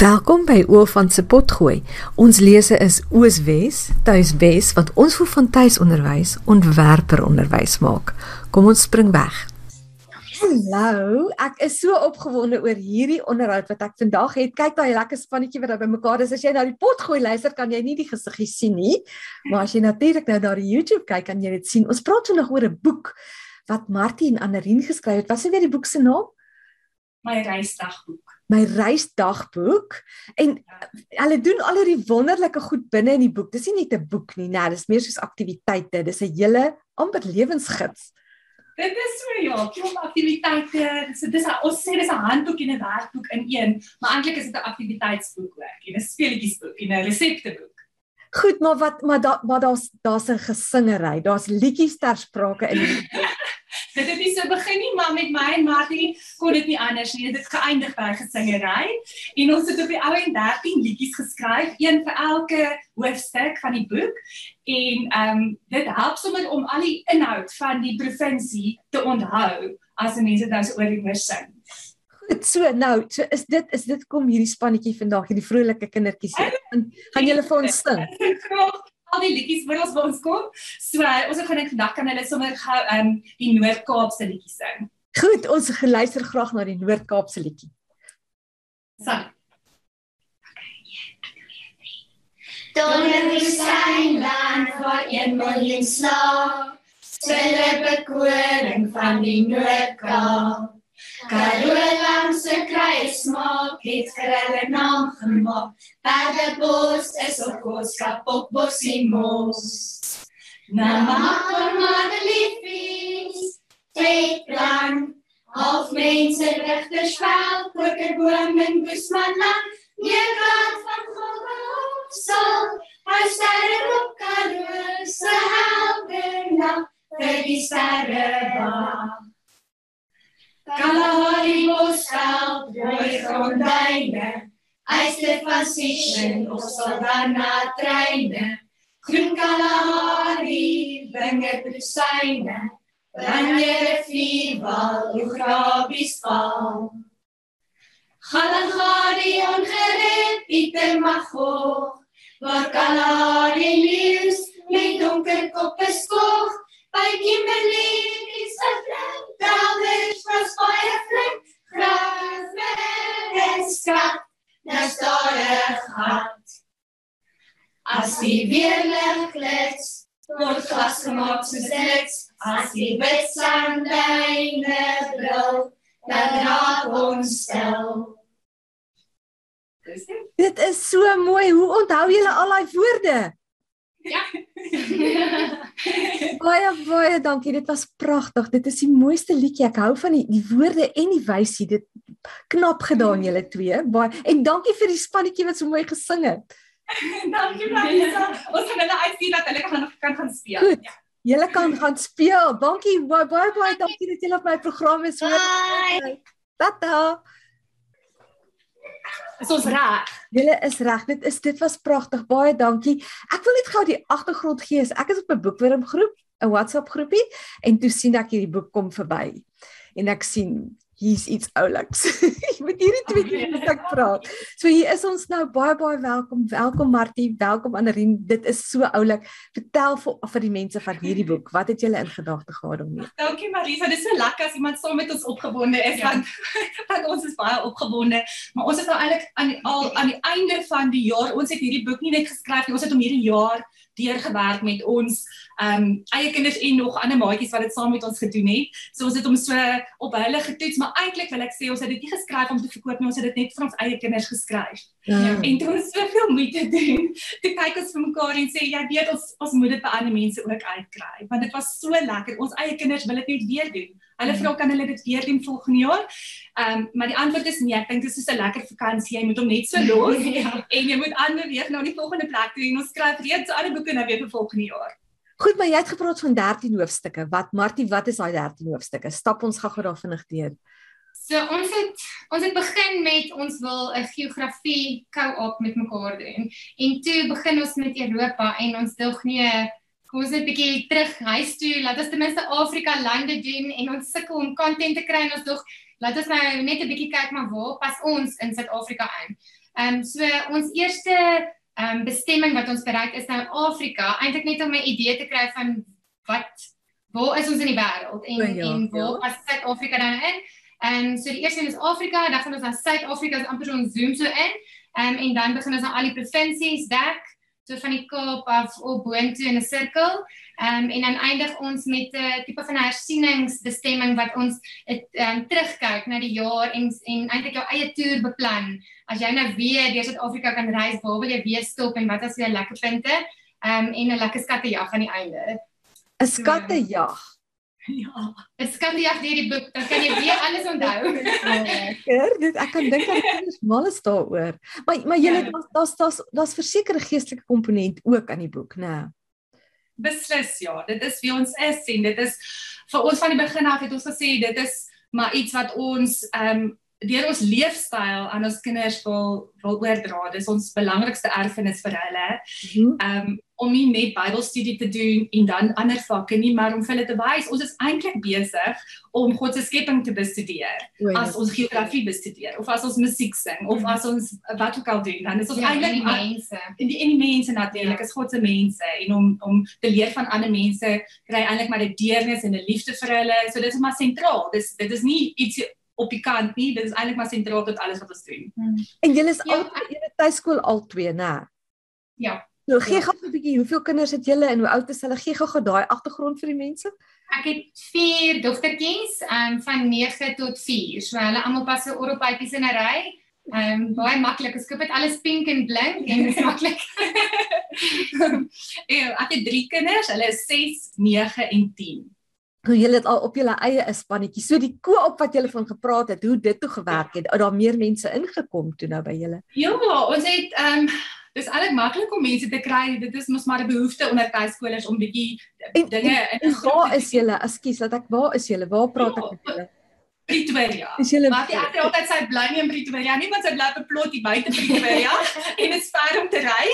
Welkom by Oofan se potgooi. Ons lese is Ooswes, Tuiswes wat ons vir van tuisonderwys ontwerper onderwys maak. Kom ons spring weg. Hallo, ek is so opgewonde oor hierdie onderhoud wat ek vandag het. Kyk daai lekker spannetjie wat daar bymekaar is. As jy na die potgooi luister, kan jy nie die gesiggies sien nie. Maar as jy natuurlik nou daar die YouTube kyk, kan jy dit sien. Ons praat vandag oor 'n boek wat Martie en Annerin geskryf het. Wat is weer die boek se naam? My reisdagboek my reisdagboek en hulle doen al hierdie wonderlike goed binne in die boek. Dis nie net 'n boek nie, nee, dis meer soos aktiwiteite. Dis 'n hele amper lewensgids. Dit is so ja, klop aktiwiteite. So dis a, ons sê dis 'n handboek en 'n werkboek in een, maar eintlik is dit 'n aktiwiteitsboek ook en 'n speletjiesboek en 'n resepteboek. Goed, maar wat maar daar maar daar's daar's 'n gesingery. Daar's liedjies ter sprake in die dit het nie so begin nie, maar met my en Martie kon dit nie anders nie. Dit het geëindig by gesingery en ons het op die ou en 13 liedjies geskryf, een vir elke hoofstuk van die boek. En ehm um, dit help sommer om al die inhoud van die provinsie te onthou as mense dan so oor die mis sing. Goed, so nou, so is dit is dit kom hierdie spannetjie vandag, hierdie vrolike kindertjies. Gaan julle vir ons sing? Al die liedjies wat ons by ons kom. So uh, ons het gedink vandag kan hulle sommer gou um die Noord-Kaapse liedjies sing. Goed, ons geluister graag na die Noord-Kaapse liedjie. Sang. Donne woestijn land waar een miljoen slaap, stille bekoring van die Noordkaap. Karoo langs 'n kruis maak het vir hulle naam gemaak. Perde bos is op kos kapot bosie mos. Na maar maar liefies, take plan. Half mense regter spel, koker boom in Boesmanland. Nie kan van God sal, hy sterre op Karoo se helder na vir die sterre wag. Mooi grondyne. Eiste van Sishen, ons sal dan na treine. Groen Kalahari, binge prusyne. Branje rivierwal, hoe grabies val. Kalahari ongered, Pieter Magog. Waar Kalahari leus, met donker koppe skog. By Kimberley, is a friend. Dalwich was baie flink, gras en skat, nas daar 'n gat. As die weerlig klets, word glas gemaak soos dit, as die wit sandyne brul, dan raak ons stil. Dit is so mooi. Hoe onthou julle al daai woorde? Ja. baie baie dankie. Dit was pragtig. Dit is die mooiste liedjie. Ek hou van die die woorde en die wysie. Dit knap gedaan julle twee. Baie en dankie vir die spannetjie wat so mooi gesing het. dankie Marisa. Ons gaan hulle uitsien dat hulle kan kan gaan speel. Goed. Ja. Julle kan gaan speel. Dankie baie baie baie dankie dat julle op my program is. Bye. Tata. Is ons reg? Julle is reg. Dit is dit was pragtig. Baie dankie. Ek wil net gou die agtergrond gee. Ek is op 'n boekwurm groep, 'n WhatsApp groepie en toe sien ek hierdie boek kom verby. En ek sien hier's iets ouliks. met hierdie twee keer moet ek praat. So hier is ons nou baie baie welkom. Welkom Martie, welkom Annerin. Dit is so oulik. Vertel vir vir die mense van hierdie boek. Wat het julle in gedagte gehad om mee? Dankie Marisa, dit is so lekker as iemand saam met ons opgewonde is ja. want want ons is baie opgewonde. Maar ons is nou eintlik aan die, al aan die einde van die jaar. Ons het hierdie boek nie net geskryf nie. Ons het hom hierdie jaar deurgewerk met ons ehm um, eie kinders en nog ander maatjies wat dit saam met ons gedoen het. So ons het hom so op hulle getoets, maar eintlik wil ek sê ons het dit nie geskryf om te verkoop nie, ons het dit net vir ons eie kinders geskryf. Ja. En toe ons soveel moeite doen, toe kyk ons vir mekaar en sê jy weet ons ons moet dit by ander mense ook uitkry, want dit was so lekker. Ons eie kinders wil dit net weer doen. Hulle vra kan hulle dit weer doen volgende jaar? Ehm um, maar die antwoord is nee. Ek dink dit is 'n lekker vakansie. Jy moet hom net so los ja. en jy moet ander weer na die volgende plek toe en ons skryf reeds alle boeke nou weer vir volgende jaar. Goed, maar jy het gepraat van 13 hoofstukke. Wat Martie, wat is daai 13 hoofstukke? Stap ons gou-gou daar vinnig deur. So ons het ons het begin met ons wil 'n geografie co-op met mekaar doen. En toe begin ons met Europa en ons dink nee, kom ons net 'n bietjie terug huis toe, laat ons ten minste Afrika lande doen en ons sukkel om content te kry en ons dog laat ons nou net 'n bietjie kyk maar waar pas ons in Suid-Afrika in. Ehm um, so ons eerste ehm um, bestemming wat ons bereik is nou Afrika, eintlik net om 'n idee te kry van wat waar is ons in die wêreld en oh, ja, en waar ja. as Suid-Afrika dan in. Ehm um, so die eerste een is Afrika, dan gaan ons na Suid-Afrika, is amper so ons zoom so in. Ehm um, en dan begin ons aan al die provinsies dek so van die Kaap af op boontoe in 'n sirkel. Ehm um, en dan eindig ons met 'n tipe van hersieningsbestemming wat ons het um, terugkyk na die jaar en en eintlik jou eie toer beplan. As jy nou weer deur Suid-Afrika kan reis, waar wil jy weer stop en wat is jou lekker punte? Ehm um, en 'n lekker skattejag aan die einde. 'n Skattejag. Ja, dit kan jy deur die boek, dan kan jy weer alles onthou. Lekker. Dit ek kan dink dat kinders mal is daaroor. Maar maar jy het ja. daar's daar's daar's versekerde geestelike komponent ook aan die boek, né? Beslis ja, dit is wie ons is en dit is vir ons van die begin af het ons gesê dit is maar iets wat ons ehm um, deur ons leefstyl aan ons kinders wil wil oordra. Dis ons belangrikste erfenis vir hulle. Mhm. Ehm um, om nie net Bybelstudie te doen en dan ander vakke nie, maar om vir hulle te wys ons is eintlik besig om God se skepping te bestudeer. Ja. As ons geografie bestudeer of as ons musiek sing of mhm. as ons wat ook al doen, dan is ons ja, eintlik mense. En die en die mense natuurlik ja. is God se mense en om om te leer van ander mense kry eintlik maar 'n deernis en 'n liefde vir hulle. So dit is maar sentraal. Dis dit is nie iets op die kant nie. Dit is eintlik maar sentraal tot alles wat ons doen. Hmm. En julle is ja, al 'n tuiskool al twee, né? Ja. Nou gee ja. gou 'n bietjie, hoeveel kinders het julle en hoe oud is hulle? Gee gou daai agtergrond vir die mense. Ek het 4 dogtertjies, ehm um, van 9 tot 4. So hulle almal pas se oropypies in 'n ry. Ehm um, baie maklik. Ek skep dit alles pink en blink en dit is maklik. ja, ek het 3 kinders. Hulle is 6, 9 en 10 hoe julle dit al op julle eie is spannetjie. So die koop wat julle van gepraat het, hoe dit toe gewerk het, het daar meer mense ingekom toe nou by julle? Ja, ons het ehm um, dis eintlik maklik om mense te kry. Dit is mos maar 'n behoefte onder tuiskolers om bietjie dinge in en waar is julle? Ekskuus, dat ek waar is julle? Waar praat ek met julle? Pretoria. Maar die ander altyd sê bly nie in Pretoria nie, want sy bly op 'n plot hier buite Pretoria en dit is ver om te ry.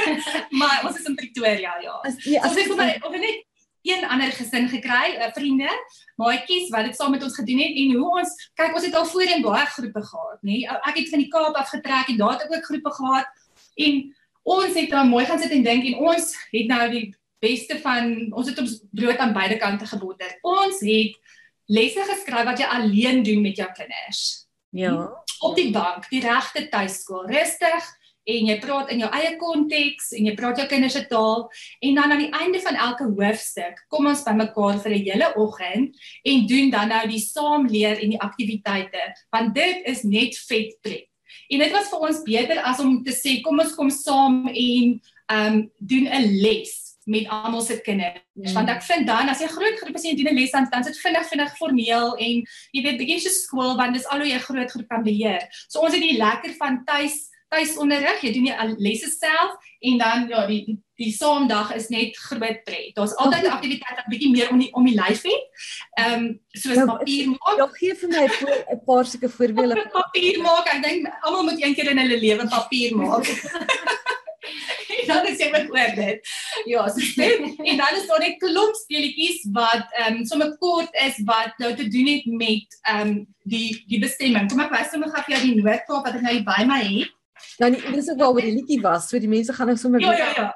maar ons is in Pretoria, ja. As, ja as, so, as, as, of net een ander gesin gekry, uh, vriende, maatjies wat dit saam met ons gedoen het en hoe ons kyk ons het al voorheen baie groepe gehad, nê. Nee? Ek het van die Kaap af getrek en daar het ek ook groepe gehad en ons het dan mooi gaan sit en dink en ons het nou die beste van ons het ons brood aan beide kante geboter. Ons het lesse geskryf wat jy alleen doen met jou kinders. Ja. Op die bank, die regte tuiskool, rustig en jy praat in jou eie konteks en jy praat jou kinders se taal en dan aan die einde van elke hoofstuk kom ons bymekaar vir 'n hele oggend en doen dan nou die saamleer en die aktiwiteite want dit is net vet pret. En dit was vir ons beter as om te sê kom ons kom saam en ehm um, doen 'n les met almal se kinders. Mm. Want ek vind dan as jy groot groepe sien doen 'n les dan dan sit vinnig vinnig formeel en jy weet bietjie so skool want dis al hoe jy groot groep kan beheer. So ons het die lekker van tuis tuisonderrig, jy doen jy lesse self en dan ja, die die, die saamdag is net groot pret. Daar's altyd 'n aktiwiteit wat bietjie meer om die om die lyf het. Ehm um, soos nou, papier maak. Ja, gee vir my 'n paar sulke voorbeelde papier maak. Ek dink almal moet een keer in hulle lewe papier maak. dan is jy met oor dit. Ja, so dit en dan is daar net klomp speletjies wat ehm um, sommer kort is wat nou te doen het met ehm um, die die bestemming. Kom ek wys sommer gou vir jou die noodkaart wat ek nou by my het. Nou nie dis ook waaroor die liedjie was, so die mense gaan nou sommer Ja ja ja.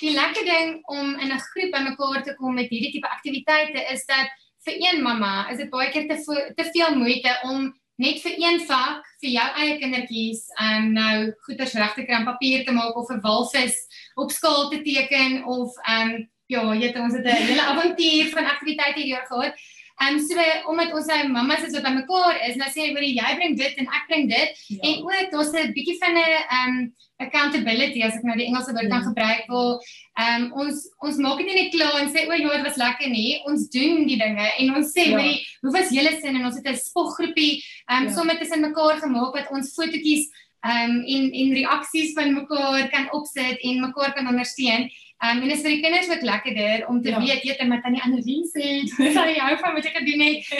Die lekker ding om in 'n groep bymekaar te kom met hierdie tipe aktiwiteite is dat vir een mamma is dit baie keer te te veel moeite om net vir een vak vir jou eie kindertjies um nou goeders reg te kry papier te maak of 'n walvis op skaal te teken of um ja, jy het ons het 'n hele avontuur van aktiwiteite hierdie gehad. Ehm um, so omdat ons nou mammas is wat bymekaar is, nou sê jy jy bring dit en ek bring dit ja. en ook daar's 'n bietjie van 'n ehm um, accountability as ek nou die Engelse woord ja. kan gebruik wil. Ehm um, ons ons maak dit nie net klaar en sê o, ja, dit was lekker nie. Ons doen die dinge en ons sê, ja. hoe was julle sin en ons het 'n spoggroepie ehm um, ja. sommer tussen mekaar gemaak wat ons fotootjies ehm um, en en reaksies van mekaar kan opsit en mekaar kan ondersteun. Um, en dit is vir die kinders ook lekkerder om te ja. weet jy het met aan die ander mense het. Sorry, hou van wat ek gedoen het.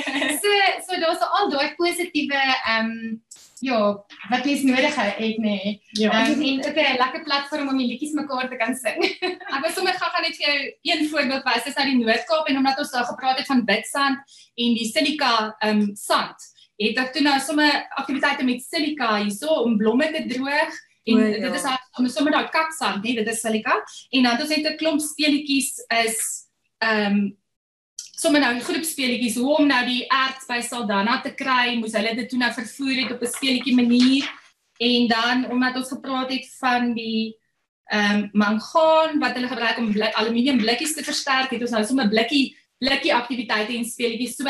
So so daar's al daai positiewe ehm um, ja, wat mens nodig het, nê. Nee. Ja. Um, en ook 'n lekker platform om die liedjies mekaar te kan sing. ek wil sommer gaan net vir jou een voorbeeld wys. Dis uit die Noord-Kaap en omdat ons daar gepraat het van bitsand en die silika ehm um, sand het ek toe nou sommer aktiwiteite met silika hierso om blomme te droog en O, ja. dit is om sommer daai kaksand, nee, dit is silika en dan het ons net 'n klomp speletjies is ehm um, sommer nou groep speletjies hoe om nou die erts by Saldanha te kry, moes hulle dit toe nou vervoer het op 'n speletjie manier en dan omdat ons gepraat het van die ehm um, mangaan wat hulle gebruik om blik, aluminium blikkies te versterk, het ons nou sommer blikkie blikkie aktiwiteite en speletjies. So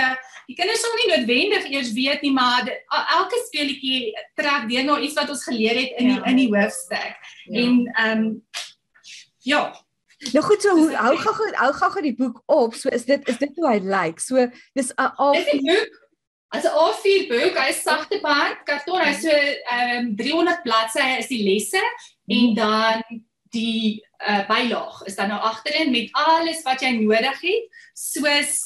die kinders sal nie noodwendig eers weet nie, maar elke speletjie trek deur na iets wat ons geleer het in die Ja. in die hoofstuk. Ja. En ehm um, ja, Nou goed, so hoe hou gou hou gou die boek op. So is dit is dit hoe hy lyk. So dis 'n al Dis 'n boek. As 'n A4 boek, hy is sagte pad, karton, hy is so ehm um, 300 bladsye is die lesse en dan die uh, bylaag is dan nou agterin met alles wat jy nodig het, soos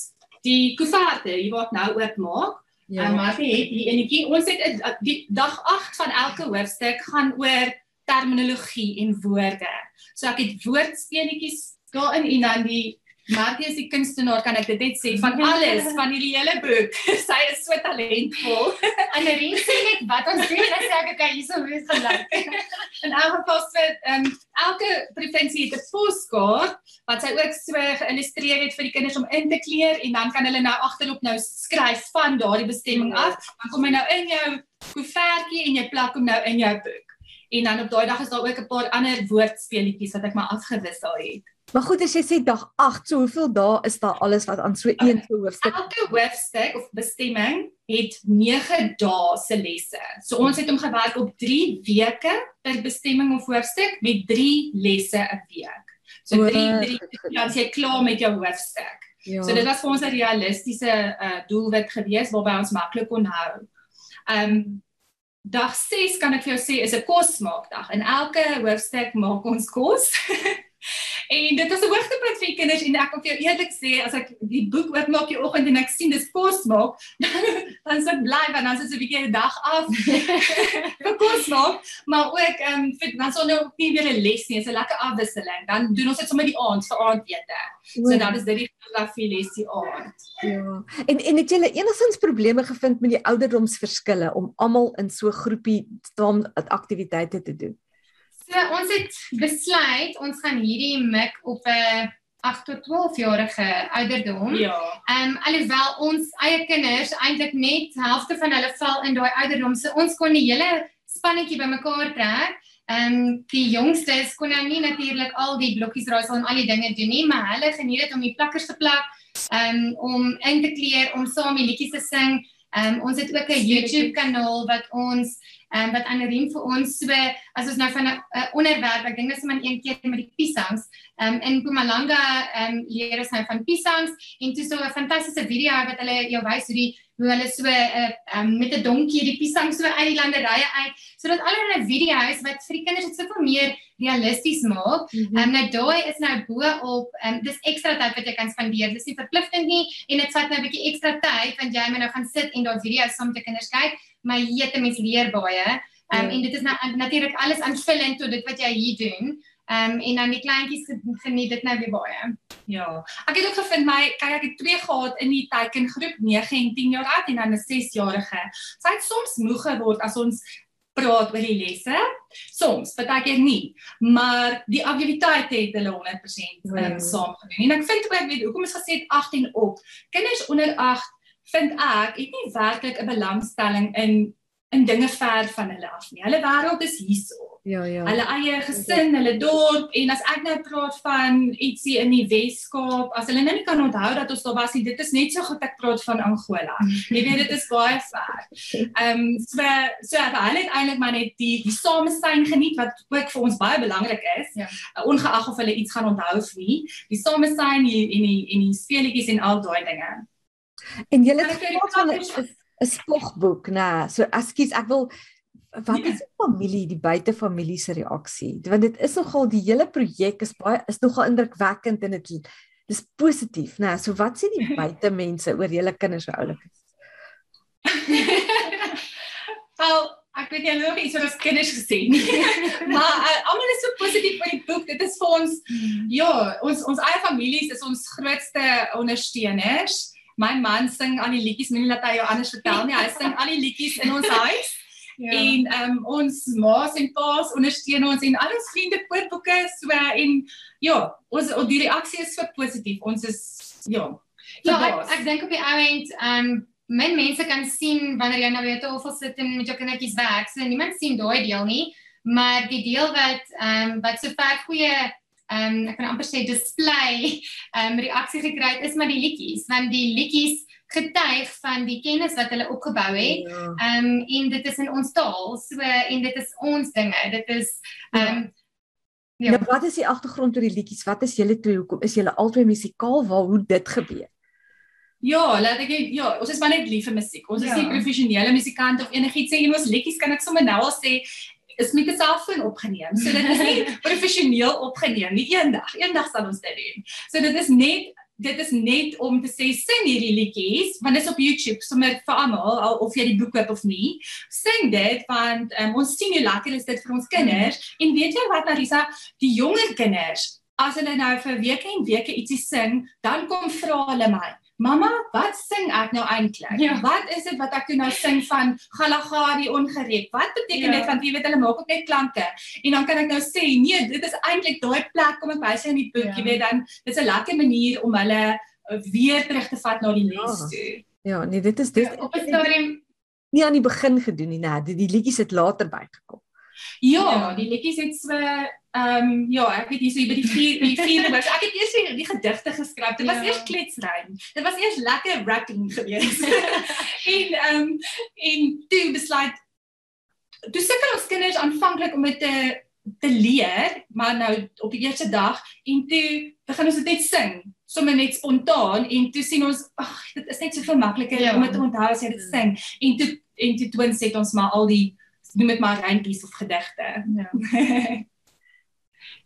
die koeverte, jy wat nou oopmaak. Ja. Um, maar jy het hier enetjie, ons het 'n- die dag 8 van elke hoofstuk gaan oor terminologie en woorde. So ek het woordspeletjies daarin en dan die Martie is die kunstenaar kan ek dit net sê van alles van hierdie hele boek. Sy is so talentvol. Annerie sê net wat ons doen en sê ek okay, hierso is gelyk. In elk geval so ehm um, elke provinsie het 'n poskaart wat sy ook so geïllustreer het vir die kinders om in te kleur en dan kan hulle nou agterop nou skryf van daardie bestemming af. Dan kom hy nou in jou koevertjie en jy plak hom nou in jou boek. En dan op daai dag is daar ook 'n paar ander woordspeletjies wat ek maar afgewissel het. Maar goed, as jy sê dag 8, so hoeveel dae is daar alles wat aan so een so hoofstuk? Elke hoofstuk of bestemming het 9 dae se lesse. So ons het hom gewerk op 3 weke per bestemming of hoofstuk met 3 lesse 'n week. So 3 O, 3 goed, goed. dan jy klaar met jou hoofstuk. Ja. So dit was vir ons 'n realistiese uh, doelwit geweest waarby ons maklik kon hou. Ehm um, dag 6 kan ek vir jou sê is 'n kosmaakdag. In elke hoofstuk maak ons kos. En dit was 'n hoogtepunt vir die kinders en ek wil vir jou eerlik sê as ek die boek oopmaak die oggend en ek sien dis kos maak, dan is ek bly want dan is dit 'n bietjie 'n dag af vir kos maak, maar ook ehm um, vir dan sal nou ook nie weer 'n les nie, dis 'n lekker afwisseling. Dan doen ons dit sommer die aand vir aandete. So dan is dit die geografie les die aand. Ja. En en het julle enigstens probleme gevind met die ouderdomsverskille om almal in so 'n groepie saam aktiwiteite te doen? So ons het besluit ons gaan hierdie mik op 'n 8 tot 12 jarige ouderdom. Ja. Ehm um, alhoewel ons eie kinders eintlik net helfte van hulle val in daai ouderdom, so ons kon die hele spannetjie bymekaar trek. Ehm um, die jongstes kon nou nie natuurlik al die blokkies raaisel en al die dinge doen nie, maar hulle geniet dit om die plakkers te plak, ehm um, om in te kleur, om saam die liedjies te sing. Ehm um, ons het ook 'n YouTube kanaal wat ons um, wat Annerie vir ons so as ons nou van 'n uh, onderwerp, ek dink dis maar een keer met die piesangs. Ehm um, in Mpumalanga um, leer ons nou van piesangs en toe so 'n fantastiese video wat hulle jou wys hoe die hoe hulle so 'n uh, um, met 'n donkie die piesang so uit die landerye uit sodat allerlei video's wat vir die kinders dit soveel meer realisties maak. Mhm. Ehm um, nou daai is nou bo op ehm um, dis ekstra tyd wat jy kan spandeer. Dis nie verpligtend nie en dit vat nou 'n bietjie ekstra tyd want jy moet nou gaan sit en daai video's saam met die kinders kyk, maar jete mens leer baie. Ehm um, Ja. en dit is nou natuurlik alles aanvullend tot dit wat jy hier doen. Ehm um, en dan die kleintjies ge- geniet dit nou weer baie. Ja. Ek het ook gevind my kyk ek het twee gehad in die teikengroep 9 en 10 jaar oud en dan 'n 6-jarige. Sy het soms moeg geword as ons praat oor die lesse. Soms, baie keer nie. Maar die aktiwiteite het hulle 100% Ja. um, saam gedoen. En ek vind ook weet hoekom is gesê het 8 en op. Kinders onder 8 vind ek het nie werklik 'n belangstelling in in dinge ver van hulle af nie. Hulle wêreld is hierso Ja, ja. hulle eie gesin, hulle dorp en as ek nou praat van ietsie in die Wes-Kaap, as hulle nou nie kan onthou dat ons daar was nie, dit is net so goed ek praat van Angola. Jy weet dit is baie ver. Ehm um, so so hulle het eintlik maar net die die samesyn geniet wat ook vir ons baie belangrik is. Ja. Uh, ongeag of hulle iets gaan onthou of nie. Die samesyn en die en die en die speletjies en al daai dinge. En Kan het gepraat van 'n spogboek, nê. So ekskuus, ek wil wat is die familie, die buitefamilie se reaksie? Want dit is nogal die hele projek is baie is nogal indrukwekkend en dit dis positief, nê. So wat sê die buitemense oor julle kinders so oulik is? Wel, ek weet hulle het nog iets oor ons kinders gesê nie. maar uh, almal is so positief oor die boek. Dit is vir ons ja, ons ons eie families is ons grootste ondersteuners. my man sing al die liedjies, moenie laat hy jou anders vertel nie. Hy sing al die liedjies in ons huis. Ja. En ehm um, ons ma's en pa's ondersteun ons en al ons vriende koopboeke so en ja, ons die reaksie is so positief. Ons is ja. Ja, ek, ek dink op die ou end ehm um, min mense kan sien wanneer jy nou weer te tafel sit en met jou kindertjies werk. So niemand sien daai deel nie, maar die deel wat ehm um, wat so ver goeie ehm um, ek kan amper sê display ehm um, reaksie gekry het is maar die liedjies, want die liedjies getuig van die kennis wat hulle opgebou het. Ja. Ehm ja. um, en dit is in ons taal. So en dit is ons dinge. Dit is ehm um, ja. ja. Nou wat is die agtergrond oor die liedjies? Wat is julle twee hoekom is julle albei musikaal? Waar hoe dit gebeur? Ja, laat ek ja, ons is maar net lief vir musiek. Ons ja. is nie professionele musikante of enigiets sê en ons liedjies kan ek sommer nou al sê is met 'n selfoon opgeneem. So dit is nie professioneel opgeneem nie. Eendag, eendag sal ons dit doen. So dit is net dit is net om te sê sing hierdie liedjies want dit is op YouTube sommer vir almal al of jy die boek koop of nie. Sing dit want um, ons sien hoe lekker is dit vir ons kinders. Mm. en weet jy wat Marisa die jonger kinders as hulle nou vir weke en weke ietsie sing dan kom vra hulle my Mamma, wat sing ek nou eintlik? Ja. Wat is dit wat ek nou sing van Galagari ongerep? Wat beteken ja. dit want jy weet hulle maak ook net klanke. En dan kan ek nou sê, nee, dit is eintlik daai plek kom ek wys in die boek, ja. jy weet dan dis 'n lekker manier om hulle uh, weer terug te vat na die les ja. toe. Ja, nee, dit is dit ja, op 'n stadium nie aan die begin gedoen nie, nee, die, die liedjies het later bygekom. Ja, ja, die liedjies het so Ehm um, ja, ek het hier so by die vier die vierde boek. Ek het eers die, die gedigte geskryf. Dit was ja. eers kletsrym. Dit was eers lekker rapping geweest. en ehm um, en toe besluit toe sukkel ons kinders aanvanklik om dit te te leer, maar nou op die eerste dag en toe begin ons dit net sing, sommer net spontaan en toe sien ons ag, dit is net soveel makliker ja. om dit te onthou as jy dit sing. En toe en toe twins het ons maar al die noem dit maar reintjies of gedigte. Ja.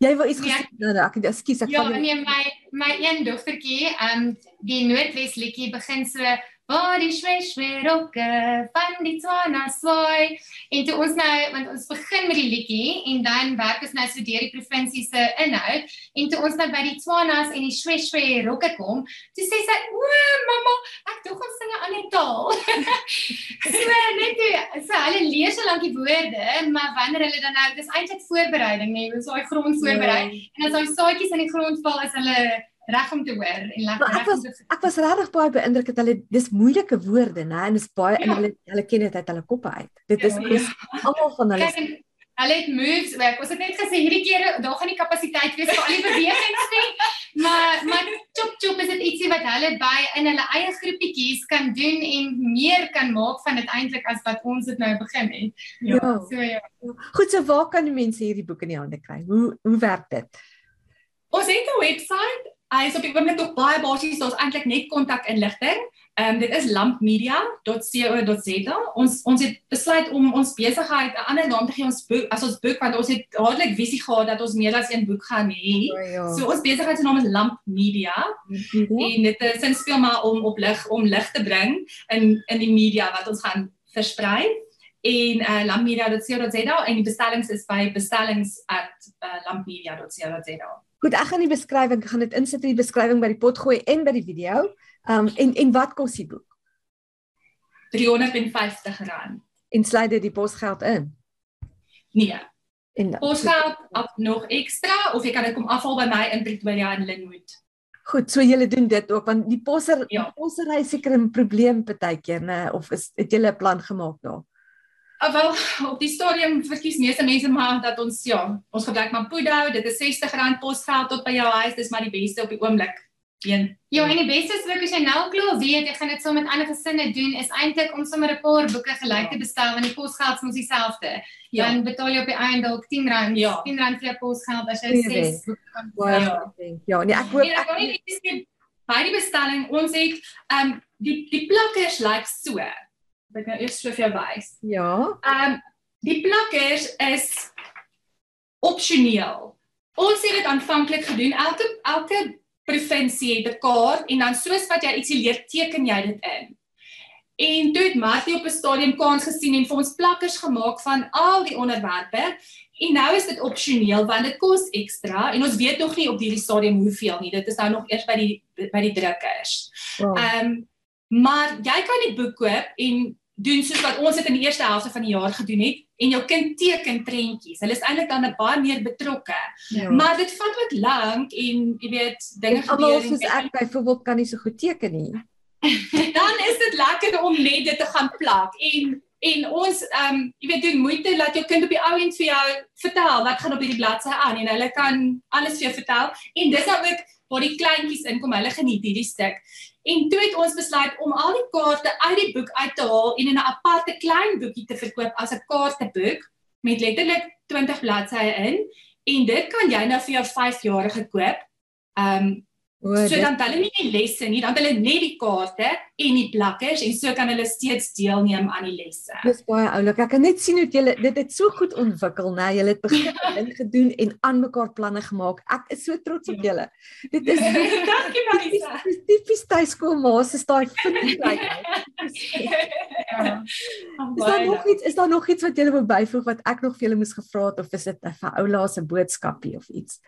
Jy wou iets gesê, nee, ek ekskuus, ek Ja, nee, my my een dogtertjie, ehm um, die Noordwes liedjie begin so waar die schweswerokke van die Tswana swai en toe ons nou want ons begin met die liedjie en dan werk ons nou so deur die provinsie se inhoud. En toe ons nou by die Tswanas en die schweswerokke kom toe sê sy o mamma ek dog ons sing 'n ander taal. So net toe so hulle lees so lank die woorde maar wanneer hulle dan nou dis eintlik voorbereiding nee dis daai grond voorberei. Ja. en as daai saadjies in die grond val is hulle reg om te hoor en lekker reg om te Ek was regtig baie beïndruk dat hulle dis moeilike woorde, né, en dis baie ja. en hulle hulle ken dit uit hulle koppe uit. Dit is ja, ja. almal van hulle Kijk, Hulle het moves werk. Ons het net gesê hierdie keer daar gaan nie kapasiteit wees vir al die bewegings nie. Maar maar chop chop is dit ietsie wat hulle by in hulle eie groepietjies kan doen en meer kan maak van dit eintlik as wat ons dit nou begin het. Ja. ja. So ja. Goed, so waar kan die mense hierdie boek in die hande kry? Hoe hoe werk dit? Ons het 'n webwerf Hy is op die oomblik nog baie basies, daar's eintlik net kontak inligting. Ehm um, dit is lampmedia.co.za. Ons ons het besluit om ons besigheid 'n ander naam te gee ons boek as ons boek want ons het dadelik visie gehad dat ons meer as een boek gaan hê. Oh, ja. So ons besigheid se naam is Lamp Media. Ja. En dit is sin speel maar om op lig om lig te bring in in die media wat ons gaan versprei en uh, lampmedia.co.za en die bestellings is by bestellings@lampmedia.co.za. Goed, ek gaan die beskrywing gaan dit insit in die beskrywing by die pot gooi en by die video. Um en en wat kos die boek? R350. En sluit dit die posgeld in? Nee. En posgeld op nog ekstra of jy kan dit kom afhaal by my in Pretoria in Lynnwood. Goed, so julle doen dit ook want die posser ja. die possery seker 'n probleem partykeer, né? Of is het julle 'n plan gemaak daar? Nou? Uh, wel op die stadium verkies meeste mense maar dat ons ja, ons gebruik maar Pudo, dit is R60 posgeld tot by jou huis, dis maar die beste op die oomblik. Een. Ja, en die beste is ook as jy nou glo weet jy gaan dit sommer met ander gesinne doen is eintlik om sommer 'n paar boeke gelyk te bestel want die posgeld is dieselfde. Ja. Dan betaal jy op die einde dalk R10, ja. R10 vir posgeld as jy 6 boeke kan koop. Ja. ja, nee, ek hoop ek wil net by die bestelling ons het ehm um, die die plakkers lyk like so ek nou eers jou wys. Ja. Ehm um, die plakkers is opsioneel. Ons het dit aanvanklik gedoen. Elke elke provinsie het 'n kaart en dan soos wat jy ietsie leer, teken jy dit in. En toe het Martie op 'n stadium kans gesien en vir ons plakkers gemaak van al die onderwerpe. En nou is dit opsioneel want dit kos ekstra en ons weet nog nie op hierdie stadium hoeveel nie. Dit is nou nog eers by die by die drukkers. Ehm wow. um, Maar jy kan die boek koop en doen soos wat ons dit in die eerste helfte van die jaar gedoen het en jou kind teken prentjies. Hulle is eintlik dan baie meer betrokke. Ja. Maar dit vat ook lank en jy weet dinge gebeur. Almal soos ek byvoorbeeld kan nie so goed teken nie. dan is dit lekker om net dit te gaan plak en en ons ehm um, jy weet doen moeite laat jou kind op die ou end vir jou vertel wat gaan op hierdie bladsy aan en hulle kan alles vir jou vertel en dis nou ook waar die kleintjies inkom hulle geniet hierdie stuk En toe het ons besluit om al die kaarte uit die boek uit te haal en in 'n aparte klein boekie te verkoop as 'n kaarteboek met letterlik 20 bladsye in en dit kan jy nou vir jou 5-jarige koop. Ehm um, O, so dan hulle nie die lesse nie, dan hulle net die kaarte en die plakkers en so kan hulle steeds deelneem aan die lesse. Dis baie oulik. Ek kan net sien hoe julle dit het so goed ontwikkel, né? Julle het begin ingedoen en aan mekaar planne gemaak. Ek is so trots op ja. julle. Dit is dankie Marisa. Dis tipies tuiskool ma se daai vinnig. Ja. Is daar nog iets is daar nog iets wat julle wil byvoeg wat ek nog vir julle moes gevra het of is dit 'n vir oula se boodskapie of iets?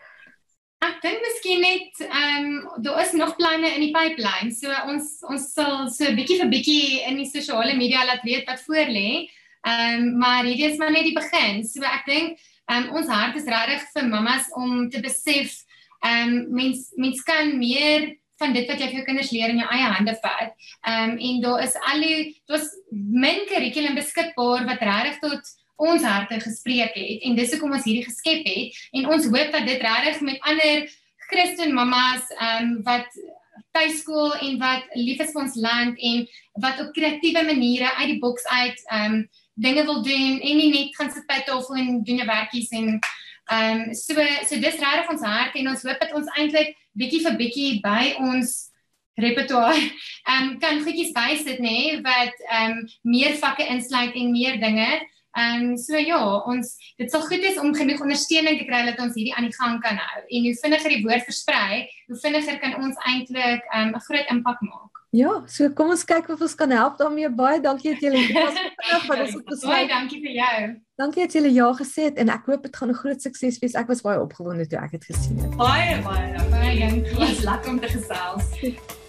Ek dink miskien net ehm um, daar is nog planne in die pipeline. So ons ons sal so bietjie vir bietjie in die sosiale media laat weet wat voor lê. Ehm um, maar hierdie is maar net die begin. So ek dink ehm um, ons hart is regtig vir mammas om te besef ehm um, mens mens kan meer van dit wat jy vir jou kinders leer in jou eie hande vat. Ehm um, en daar is al die daar's min kurrikulum beskikbaar wat regtig tot ons harte gespreek het en dis hoekom ons hierdie geskep het en ons hoop dat dit regtig met ander Christen mamas ehm um, wat tuiskool en wat lief is vir ons land en wat op kreatiewe maniere uit die boks uit ehm um, dinge wil doen en nie net gaan sit by tafel en doen 'n werkies en ehm um, so so dis regtig ons hart en ons hoop dat ons eintlik bietjie vir bietjie by ons repertoire ehm um, kan goedjies bysit nê nee, wat ehm um, meer vakke insluit en meer dinge Ehm um, so ja, ons dit sal goed is om genoeg ondersteuning te kry dat ons hierdie aan die gang kan hou. En hoe vinniger die woord versprei, hoe vinniger kan ons eintlik ehm, 'n um, groot impak maak. Ja, so kom ons kyk of ons kan help daarmee. Baie dankie dat julle was vinnig van ons besluit. Baie dankie vir jou. Dankie dat julle ja gesê het en ek hoop dit gaan 'n groot sukses wees. Ek was baie opgewonde toe ek dit gesien het. Baie baie baie dankie. Dit was lekker om te gesels.